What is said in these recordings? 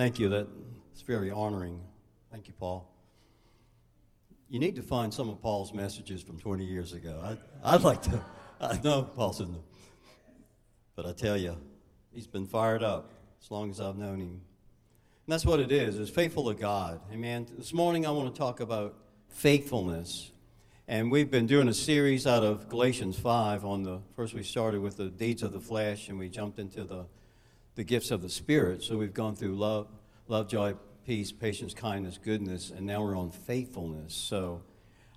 Thank you. That's very honoring. Thank you, Paul. You need to find some of Paul's messages from 20 years ago. I, would like to. I know Paul's in but I tell you, he's been fired up as long as I've known him. And that's what it is, is faithful to God. Amen. This morning I want to talk about faithfulness. And we've been doing a series out of Galatians 5 on the first we started with the deeds of the flesh and we jumped into the the gifts of the spirit. So we've gone through love, love, joy, peace, patience, kindness, goodness, and now we're on faithfulness. So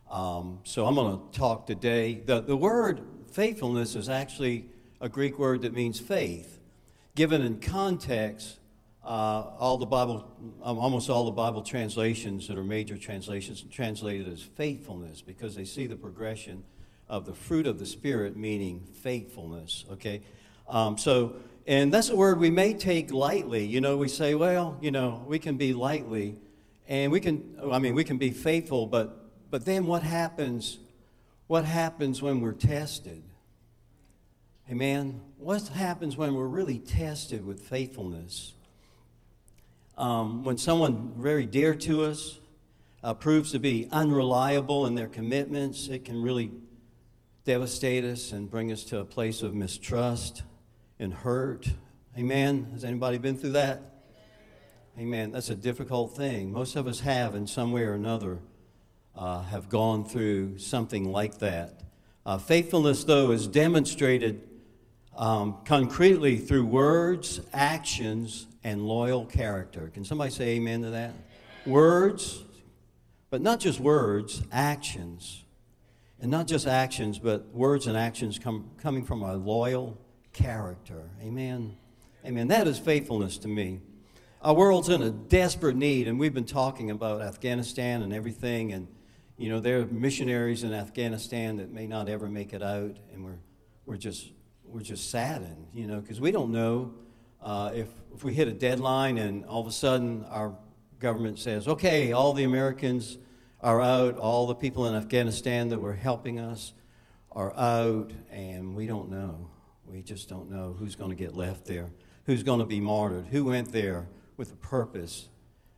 um, so I'm going to talk today. The, the word faithfulness is actually a Greek word that means faith. Given in context, uh, all the Bible, um, almost all the Bible translations that are major translations, translated as faithfulness because they see the progression of the fruit of the Spirit, meaning faithfulness. Okay, um, so and that's a word we may take lightly. You know, we say, well, you know, we can be lightly, and we can, I mean, we can be faithful, but but then what happens? What happens when we're tested? Hey, Amen. What happens when we're really tested with faithfulness? Um, when someone very dear to us uh, proves to be unreliable in their commitments, it can really devastate us and bring us to a place of mistrust and hurt. Amen. Has anybody been through that? Amen. That's a difficult thing. Most of us have, in some way or another, uh, have gone through something like that. Uh, faithfulness, though, is demonstrated um, concretely through words, actions, and loyal character. Can somebody say amen to that? Words, but not just words, actions. And not just actions, but words and actions come, coming from a loyal character. Amen. Amen. That is faithfulness to me. Our world's in a desperate need, and we've been talking about Afghanistan and everything. And, you know, there are missionaries in Afghanistan that may not ever make it out, and we're, we're just we're just saddened, you know, because we don't know uh, if, if we hit a deadline and all of a sudden our government says, okay, all the Americans are out, all the people in Afghanistan that were helping us are out, and we don't know. We just don't know who's going to get left there, who's going to be martyred, who went there with the purpose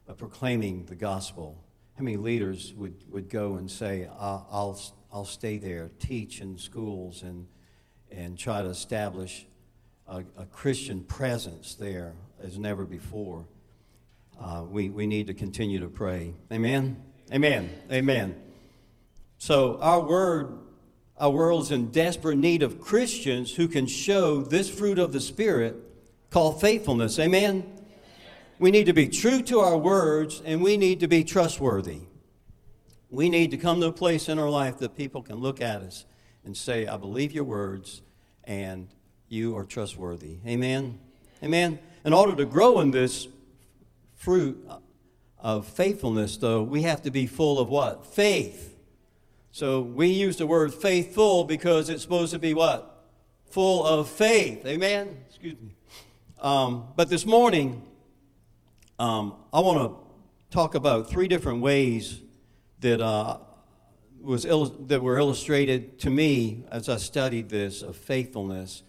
of proclaiming the gospel. How many leaders would, would go and say, I'll, I'll, I'll stay there, teach in schools, and and try to establish a, a Christian presence there as never before. Uh, we, we need to continue to pray. Amen? Amen. Amen. So, our word, our world's in desperate need of Christians who can show this fruit of the Spirit called faithfulness. Amen? We need to be true to our words and we need to be trustworthy. We need to come to a place in our life that people can look at us and say, I believe your words and you are trustworthy. Amen? Amen? In order to grow in this fruit of faithfulness, though, we have to be full of what? Faith. So we use the word faithful because it's supposed to be what? Full of faith. Amen? Excuse me. Um, but this morning, um, I want to talk about three different ways that uh, was that were illustrated to me as I studied this of faithfulness,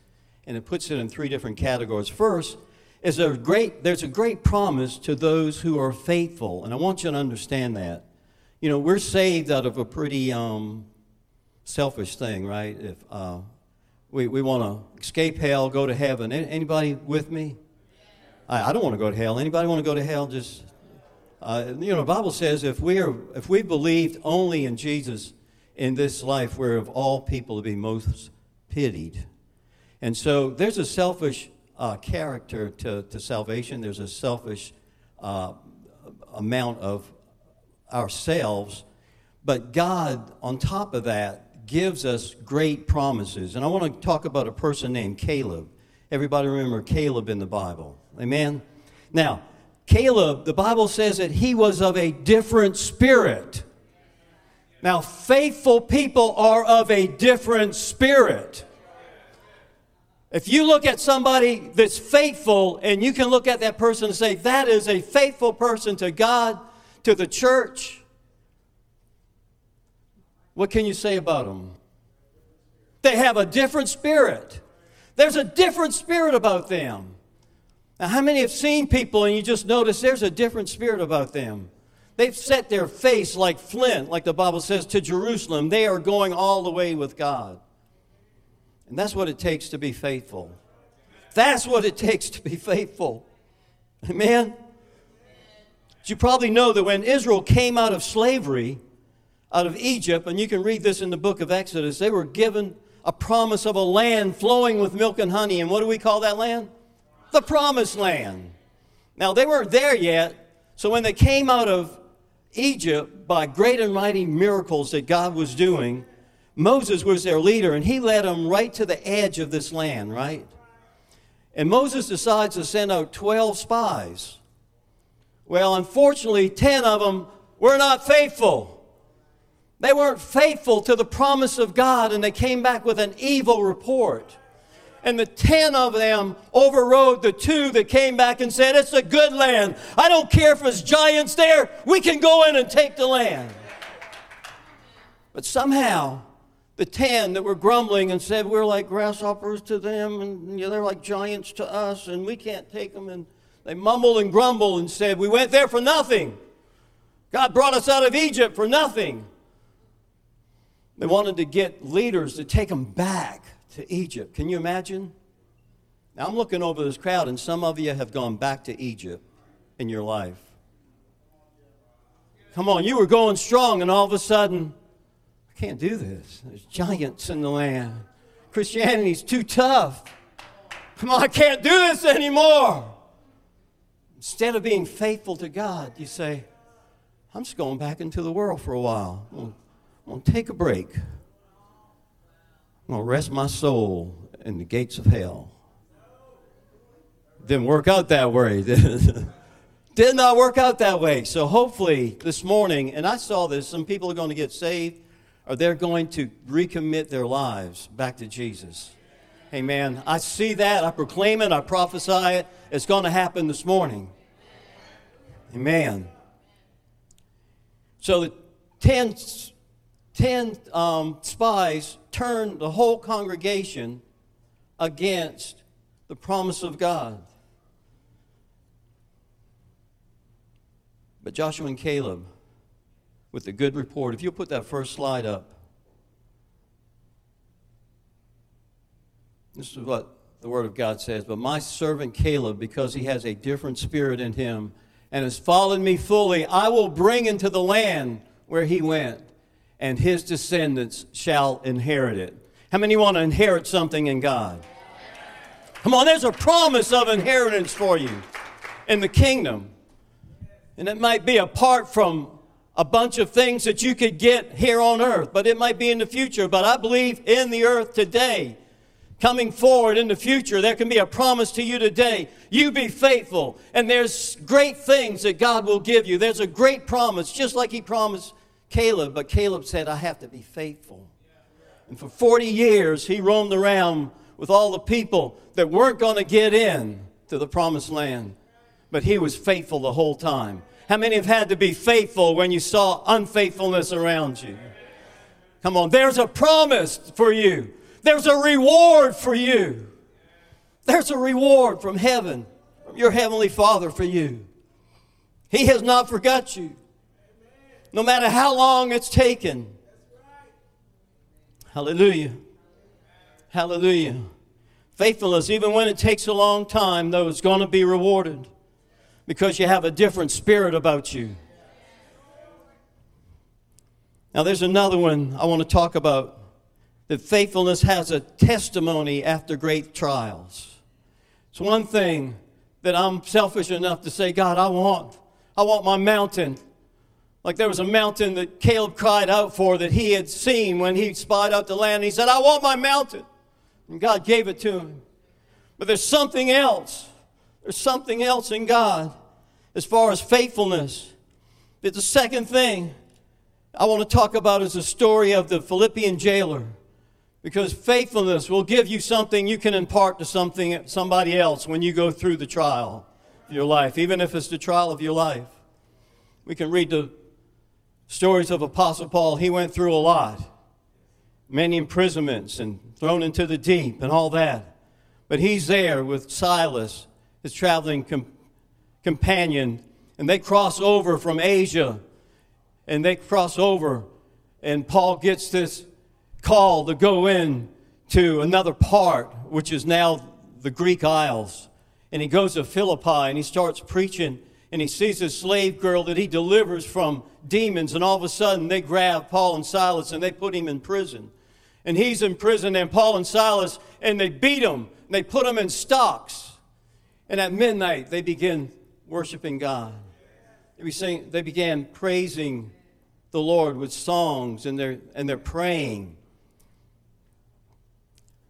and it puts it in three different categories. First, is a great there's a great promise to those who are faithful, and I want you to understand that. You know, we're saved out of a pretty um, selfish thing, right? If uh, we we want to escape hell, go to heaven. Anybody with me? I, I don't want to go to hell. Anybody want to go to hell? Just uh, you know, the Bible says if we are, if we believed only in Jesus in this life, we're of all people to be most pitied. And so there's a selfish uh, character to, to salvation. There's a selfish uh, amount of ourselves. But God, on top of that, gives us great promises. And I want to talk about a person named Caleb. Everybody remember Caleb in the Bible. Amen? Now, Caleb, the Bible says that he was of a different spirit. Now, faithful people are of a different spirit. If you look at somebody that's faithful and you can look at that person and say, that is a faithful person to God, to the church, what can you say about them? They have a different spirit. There's a different spirit about them. Now, how many have seen people and you just notice there's a different spirit about them? They've set their face like flint, like the Bible says, to Jerusalem. They are going all the way with God. And that's what it takes to be faithful. That's what it takes to be faithful. Amen? You probably know that when Israel came out of slavery, out of Egypt, and you can read this in the book of Exodus, they were given a promise of a land flowing with milk and honey. And what do we call that land? The promised land. Now, they weren't there yet, so when they came out of Egypt by great and mighty miracles that God was doing, Moses was their leader, and he led them right to the edge of this land, right? And Moses decides to send out 12 spies. Well, unfortunately, 10 of them were not faithful. They weren't faithful to the promise of God, and they came back with an evil report. And the 10 of them overrode the two that came back and said, It's a good land. I don't care if there's giants there, we can go in and take the land. But somehow, the 10 that were grumbling and said, We're like grasshoppers to them, and you know, they're like giants to us, and we can't take them. And they mumbled and grumbled and said, We went there for nothing. God brought us out of Egypt for nothing. They wanted to get leaders to take them back to Egypt. Can you imagine? Now I'm looking over this crowd, and some of you have gone back to Egypt in your life. Come on, you were going strong, and all of a sudden, I can't do this. There's giants in the land. Christianity's too tough. Come on, I can't do this anymore. Instead of being faithful to God, you say, I'm just going back into the world for a while. I'm going to take a break. I'm going to rest my soul in the gates of hell. Didn't work out that way. Did not work out that way. So hopefully this morning, and I saw this, some people are going to get saved or they're going to recommit their lives back to Jesus. Amen. I see that. I proclaim it. I prophesy it. It's going to happen this morning. Amen. So the 10 ten um, spies turned the whole congregation against the promise of God. But Joshua and Caleb, with the good report, if you'll put that first slide up. This is what the Word of God says. But my servant Caleb, because he has a different spirit in him and has followed me fully, I will bring into the land where he went and his descendants shall inherit it. How many want to inherit something in God? Come on, there's a promise of inheritance for you in the kingdom. And it might be apart from a bunch of things that you could get here on earth, but it might be in the future. But I believe in the earth today, coming forward in the future, there can be a promise to you today. You be faithful, and there's great things that God will give you. There's a great promise, just like He promised Caleb, but Caleb said, I have to be faithful. And for 40 years, he roamed around with all the people that weren't going to get in to the promised land. But he was faithful the whole time. How many have had to be faithful when you saw unfaithfulness around you? Come on, there's a promise for you. There's a reward for you. There's a reward from heaven, from your heavenly Father for you. He has not forgot you no matter how long it's taken. Hallelujah. Hallelujah. Faithfulness, even when it takes a long time, though, is going to be rewarded because you have a different spirit about you. Now, there's another one I want to talk about that faithfulness has a testimony after great trials. It's one thing that I'm selfish enough to say, God, I want, I want my mountain like there was a mountain that Caleb cried out for that he had seen when he spied out the land. He said, I want my mountain. And God gave it to him. But there's something else. There's something else in God as far as faithfulness. But the second thing I want to talk about is the story of the Philippian jailer. Because faithfulness will give you something you can impart to something somebody else when you go through the trial of your life, even if it's the trial of your life. We can read the stories of Apostle Paul, he went through a lot. Many imprisonments and thrown into the deep and all that. But he's there with Silas, his traveling com- companion, and they cross over from Asia, and they cross over, and Paul gets this call to go in to another part, which is now the Greek Isles. And he goes to Philippi and he starts preaching and he sees a slave girl that he delivers from demons, and all of a sudden they grab Paul and Silas and they put him in prison. And he's in prison, and Paul and Silas, and they beat him, and they put him in stocks. And at midnight, they begin worshiping God. They began praising the Lord with songs, and they're, and they're praying.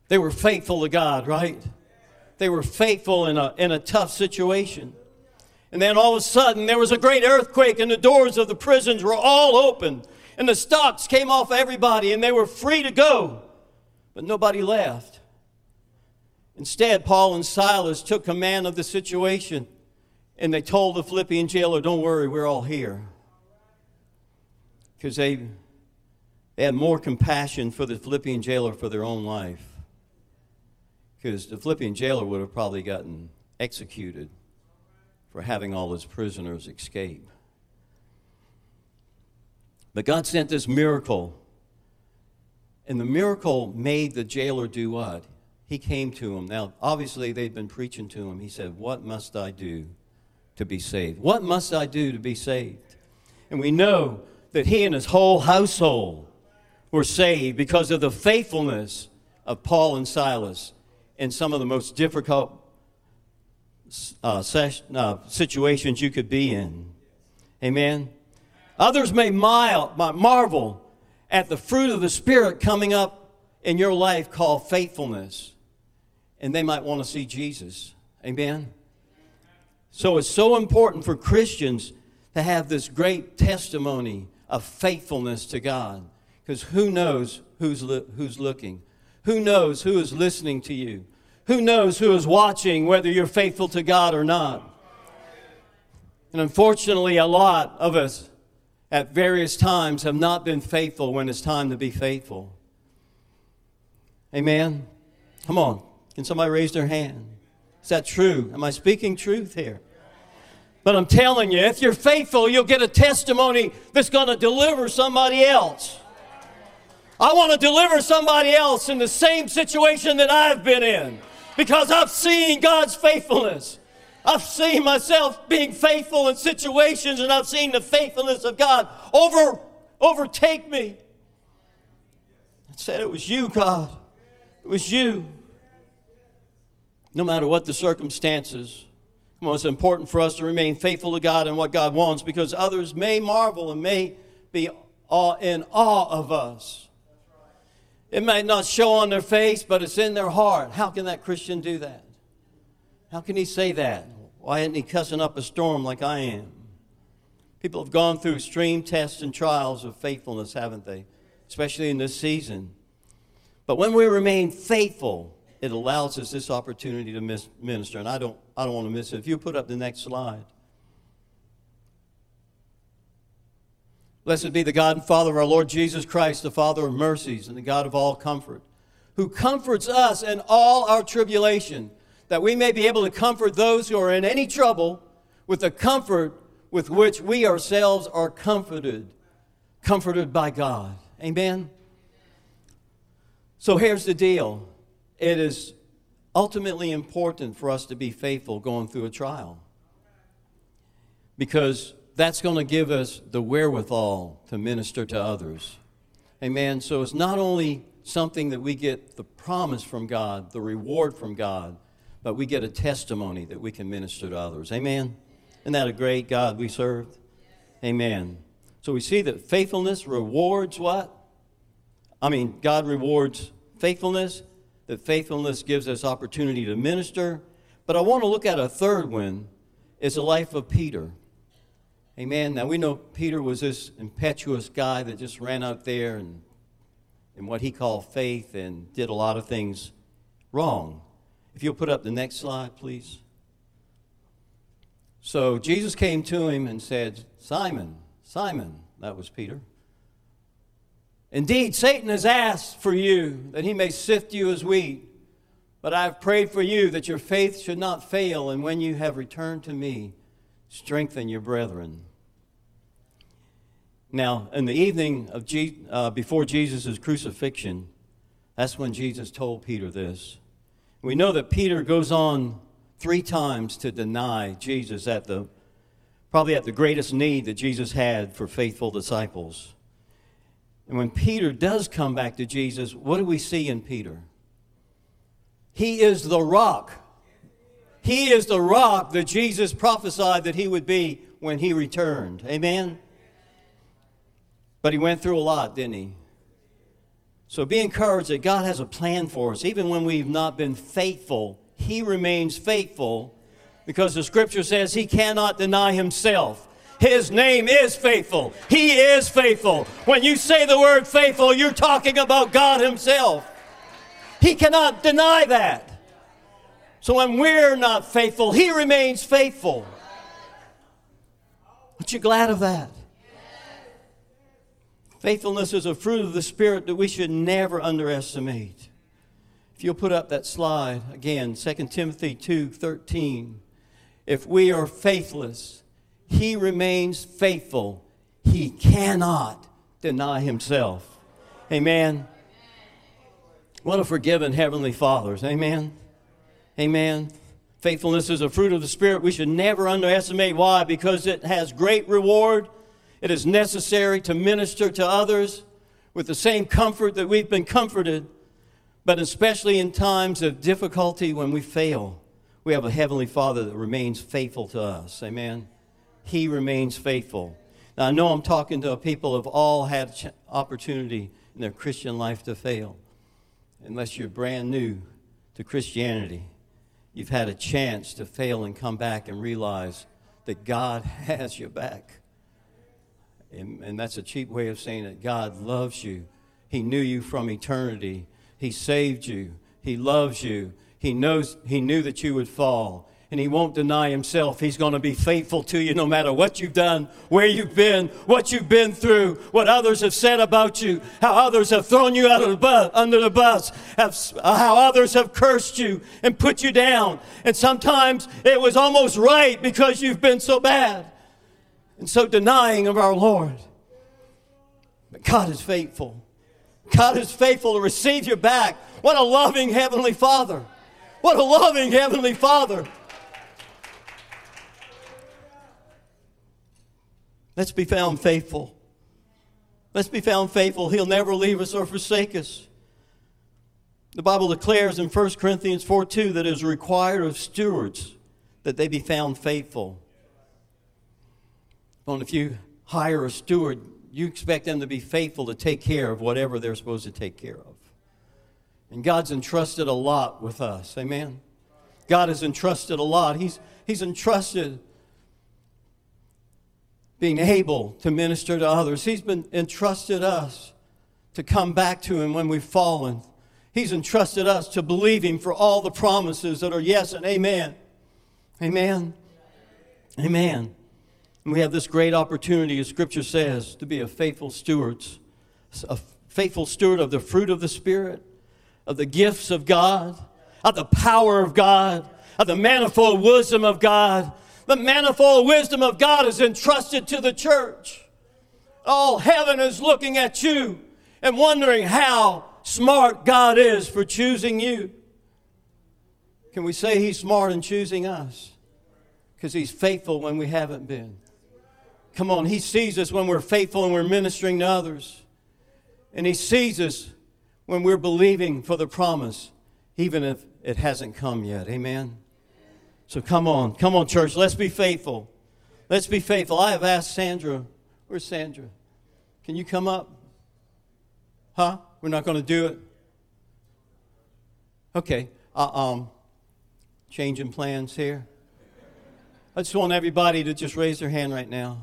They were faithful to God, right? They were faithful in a, in a tough situation. And then all of a sudden, there was a great earthquake, and the doors of the prisons were all open. And the stocks came off everybody, and they were free to go. But nobody left. Instead, Paul and Silas took command of the situation, and they told the Philippian jailer, Don't worry, we're all here. Because they, they had more compassion for the Philippian jailer for their own life. Because the Philippian jailer would have probably gotten executed for having all his prisoners escape. But God sent this miracle. And the miracle made the jailer do what? He came to him. Now, obviously, they'd been preaching to him. He said, What must I do to be saved? What must I do to be saved? And we know that he and his whole household were saved because of the faithfulness of Paul and Silas in some of the most difficult uh, uh, situations you could be in. Amen. Others may marvel at the fruit of the Spirit coming up in your life called faithfulness, and they might want to see Jesus. Amen. So it's so important for Christians to have this great testimony of faithfulness to God, because who knows who's, li- who's looking? Who knows who is listening to you? Who knows who is watching whether you're faithful to God or not? And unfortunately, a lot of us at various times have not been faithful when it's time to be faithful. Amen? Come on. Can somebody raise their hand? Is that true? Am I speaking truth here? But I'm telling you, if you're faithful, you'll get a testimony that's going to deliver somebody else. I want to deliver somebody else in the same situation that I've been in because I've seen God's faithfulness. I've seen myself being faithful in situations and I've seen the faithfulness of God over, overtake me. I said, It was you, God. It was you. No matter what the circumstances. On, it's important for us to remain faithful to God and what God wants because others may marvel and may be in awe of us. It might not show on their face, but it's in their heart. How can that Christian do that? How can he say that? Why isn't he cussing up a storm like I am? People have gone through extreme tests and trials of faithfulness, haven't they? Especially in this season. But when we remain faithful, it allows us this opportunity to minister. And I don't, I don't want to miss it. If you put up the next slide. Blessed be the God and Father of our Lord Jesus Christ, the Father of mercies and the God of all comfort, who comforts us in all our tribulation, that we may be able to comfort those who are in any trouble with the comfort with which we ourselves are comforted, comforted by God. Amen? So here's the deal it is ultimately important for us to be faithful going through a trial. Because that's going to give us the wherewithal to minister to others. Amen. So it's not only something that we get the promise from God, the reward from God, but we get a testimony that we can minister to others. Amen. Isn't that a great God we serve? Amen. So we see that faithfulness rewards what? I mean, God rewards faithfulness, that faithfulness gives us opportunity to minister. But I want to look at a third one It's the life of Peter. Amen. Now we know Peter was this impetuous guy that just ran out there and in what he called faith and did a lot of things wrong. If you'll put up the next slide, please. So Jesus came to him and said, Simon, Simon, that was Peter. Indeed, Satan has asked for you that he may sift you as wheat. But I have prayed for you that your faith should not fail, and when you have returned to me, strengthen your brethren. Now, in the evening of Je- uh, before Jesus' crucifixion, that's when Jesus told Peter this. We know that Peter goes on three times to deny Jesus at the probably at the greatest need that Jesus had for faithful disciples. And when Peter does come back to Jesus, what do we see in Peter? He is the rock. He is the rock that Jesus prophesied that he would be when he returned. Amen? But he went through a lot, didn't he? So be encouraged that God has a plan for us. Even when we've not been faithful, he remains faithful because the scripture says he cannot deny himself. His name is faithful. He is faithful. When you say the word faithful, you're talking about God himself. He cannot deny that. So when we're not faithful, he remains faithful. Aren't you glad of that? Faithfulness is a fruit of the Spirit that we should never underestimate. If you'll put up that slide again, 2 Timothy 2:13. If we are faithless, he remains faithful. He cannot deny himself. Amen. What a forgiven heavenly Father. Amen. Amen. Faithfulness is a fruit of the Spirit. We should never underestimate why, because it has great reward. It is necessary to minister to others with the same comfort that we've been comforted but especially in times of difficulty when we fail, we have a Heavenly Father that remains faithful to us. Amen. He remains faithful. Now, I know I'm talking to people who have all had opportunity in their Christian life to fail. Unless you're brand new to Christianity, you've had a chance to fail and come back and realize that God has your back. And, and that's a cheap way of saying that God loves you. He knew you from eternity he saved you. He loves you. He knows he knew that you would fall. And he won't deny himself. He's going to be faithful to you no matter what you've done, where you've been, what you've been through, what others have said about you, how others have thrown you out of the bus, under the bus, have, how others have cursed you and put you down. And sometimes it was almost right because you've been so bad and so denying of our Lord. But God is faithful. God is faithful to receive you back. What a loving Heavenly Father. What a loving Heavenly Father. Let's be found faithful. Let's be found faithful. He'll never leave us or forsake us. The Bible declares in 1 Corinthians 4 2 that it is required of stewards that they be found faithful. Well, if you hire a steward, you expect them to be faithful to take care of whatever they're supposed to take care of. And God's entrusted a lot with us. Amen. God has entrusted a lot. He's, he's entrusted being able to minister to others. He's been entrusted us to come back to Him when we've fallen. He's entrusted us to believe Him for all the promises that are yes and amen. Amen. Amen. And we have this great opportunity, as Scripture says, to be a faithful stewards, a faithful steward of the fruit of the Spirit, of the gifts of God, of the power of God, of the manifold wisdom of God. The manifold wisdom of God is entrusted to the church. All heaven is looking at you and wondering how smart God is for choosing you. Can we say He's smart in choosing us? Because He's faithful when we haven't been. Come on, He sees us when we're faithful and we're ministering to others. And He sees us when we're believing for the promise, even if it hasn't come yet. Amen? So come on, come on, church, let's be faithful. Let's be faithful. I have asked Sandra, where's Sandra? Can you come up? Huh? We're not going to do it? Okay. Uh, um, changing plans here. I just want everybody to just raise their hand right now.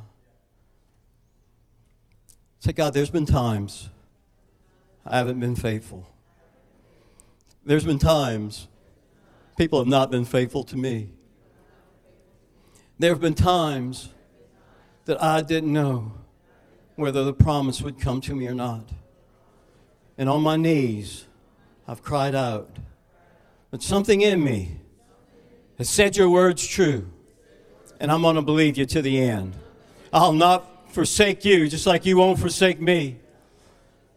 Say, God, there's been times I haven't been faithful. There's been times people have not been faithful to me. There have been times that I didn't know whether the promise would come to me or not. And on my knees, I've cried out, But something in me has said your words true, and I'm going to believe you to the end. I'll not forsake you, just like you won't forsake me.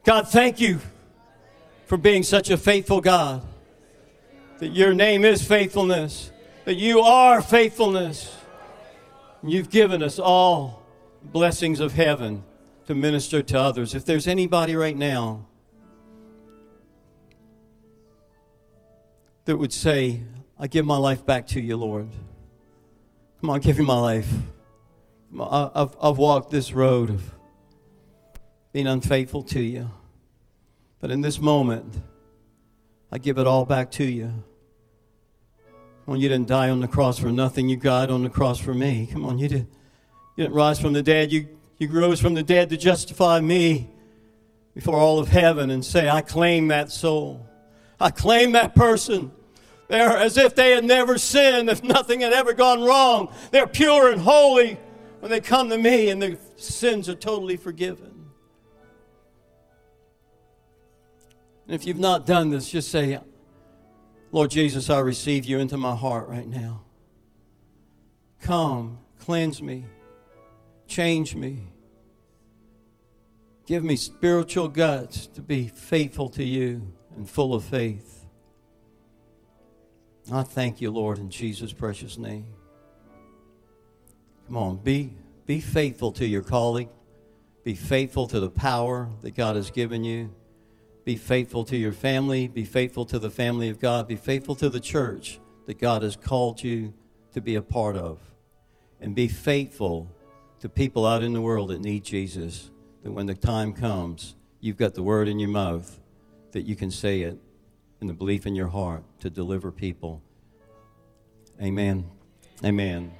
God, thank you for being such a faithful God. That your name is faithfulness, that you are faithfulness. You've given us all blessings of heaven to minister to others. If there's anybody right now that would say, I give my life back to you, Lord. Come on, give me my life. I've, I've walked this road of being unfaithful to you. But in this moment, I give it all back to you. Come you didn't die on the cross for nothing. You died on the cross for me. Come on, you, did, you didn't rise from the dead. You, you rose from the dead to justify me before all of heaven and say, I claim that soul. I claim that person. They're as if they had never sinned, if nothing had ever gone wrong. They're pure and holy when they come to me, and their sins are totally forgiven. And if you've not done this, just say, Lord Jesus, I receive you into my heart right now. Come, cleanse me, change me. Give me spiritual guts to be faithful to you and full of faith. I thank you, Lord, in Jesus' precious name. Come on, be, be faithful to your calling. Be faithful to the power that God has given you. Be faithful to your family. Be faithful to the family of God. Be faithful to the church that God has called you to be a part of. And be faithful to people out in the world that need Jesus. That when the time comes, you've got the word in your mouth that you can say it and the belief in your heart to deliver people. Amen. Amen.